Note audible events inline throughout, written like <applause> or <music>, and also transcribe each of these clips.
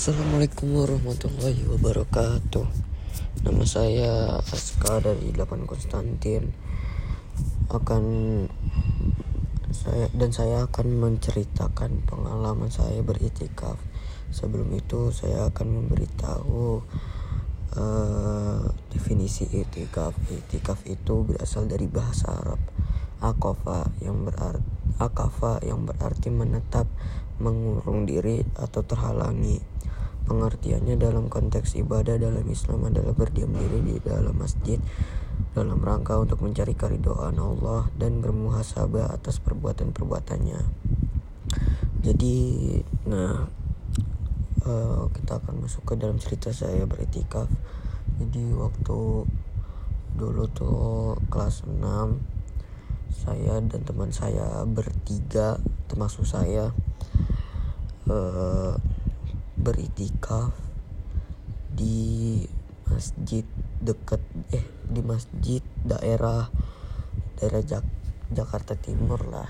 Assalamualaikum warahmatullahi wabarakatuh. Nama saya Aska dari 8 Konstantin. Akan saya dan saya akan menceritakan pengalaman saya beritikaf. Sebelum itu saya akan memberitahu uh, definisi itikaf. Itikaf itu berasal dari bahasa Arab akofa yang berarti akafa yang berarti menetap mengurung diri atau terhalangi Pengertiannya dalam konteks ibadah dalam Islam adalah berdiam diri di dalam masjid dalam rangka untuk mencari keridoan Allah dan bermuhasabah atas perbuatan-perbuatannya. Jadi, nah uh, kita akan masuk ke dalam cerita saya beritikaf. Jadi waktu dulu tuh kelas 6 saya dan teman saya bertiga termasuk saya uh, beritikaf di masjid dekat eh di masjid daerah daerah Jak Jakarta Timur lah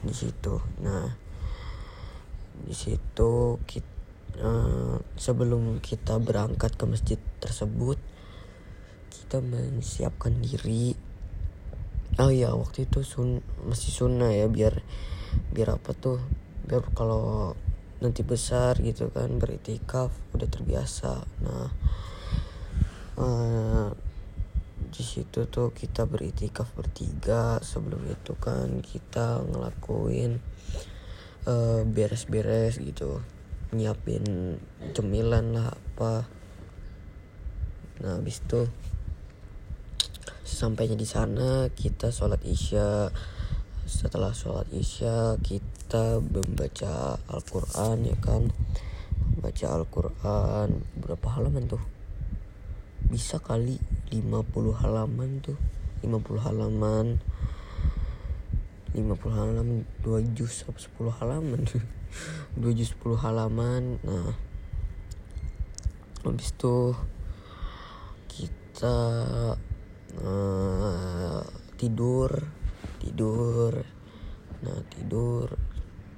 di situ. Nah di situ kita uh, eh, sebelum kita berangkat ke masjid tersebut kita menyiapkan diri. Oh ya waktu itu sun masih sunnah ya biar biar apa tuh biar kalau nanti besar gitu kan beritikaf udah terbiasa. Nah uh, di situ tuh kita beritikaf bertiga. Sebelum itu kan kita ngelakuin eh, beres-beres gitu nyiapin cemilan lah apa. Nah habis itu sampainya di sana kita sholat isya setelah sholat isya kita membaca Al-Quran ya kan? Baca Al-Quran. Berapa halaman tuh? Bisa kali 50 halaman tuh. 50 halaman. 50 halaman 2 juz 10 halaman? <laughs> 2 juz 10 halaman. Nah habis itu kita uh, tidur tidur. Nah tidur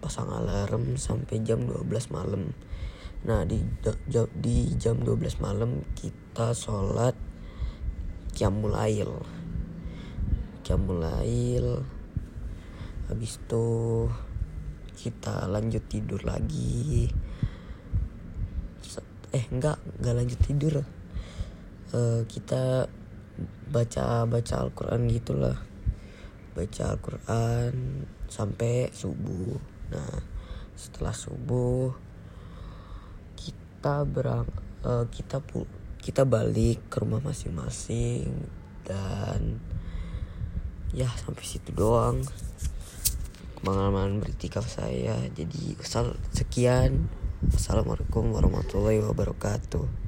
pasang alarm sampai jam 12 malam. Nah di di jam 12 malam kita sholat kiamulail kiamulail habis itu kita lanjut tidur lagi. Eh enggak enggak lanjut tidur. Uh, kita baca baca Al-Quran gitulah baca Al-Quran sampai subuh. Nah setelah subuh kita berang uh, kita pu kita balik ke rumah masing-masing dan ya sampai situ doang. Pengalaman bertikaf saya. Jadi sekian. Assalamualaikum warahmatullahi wabarakatuh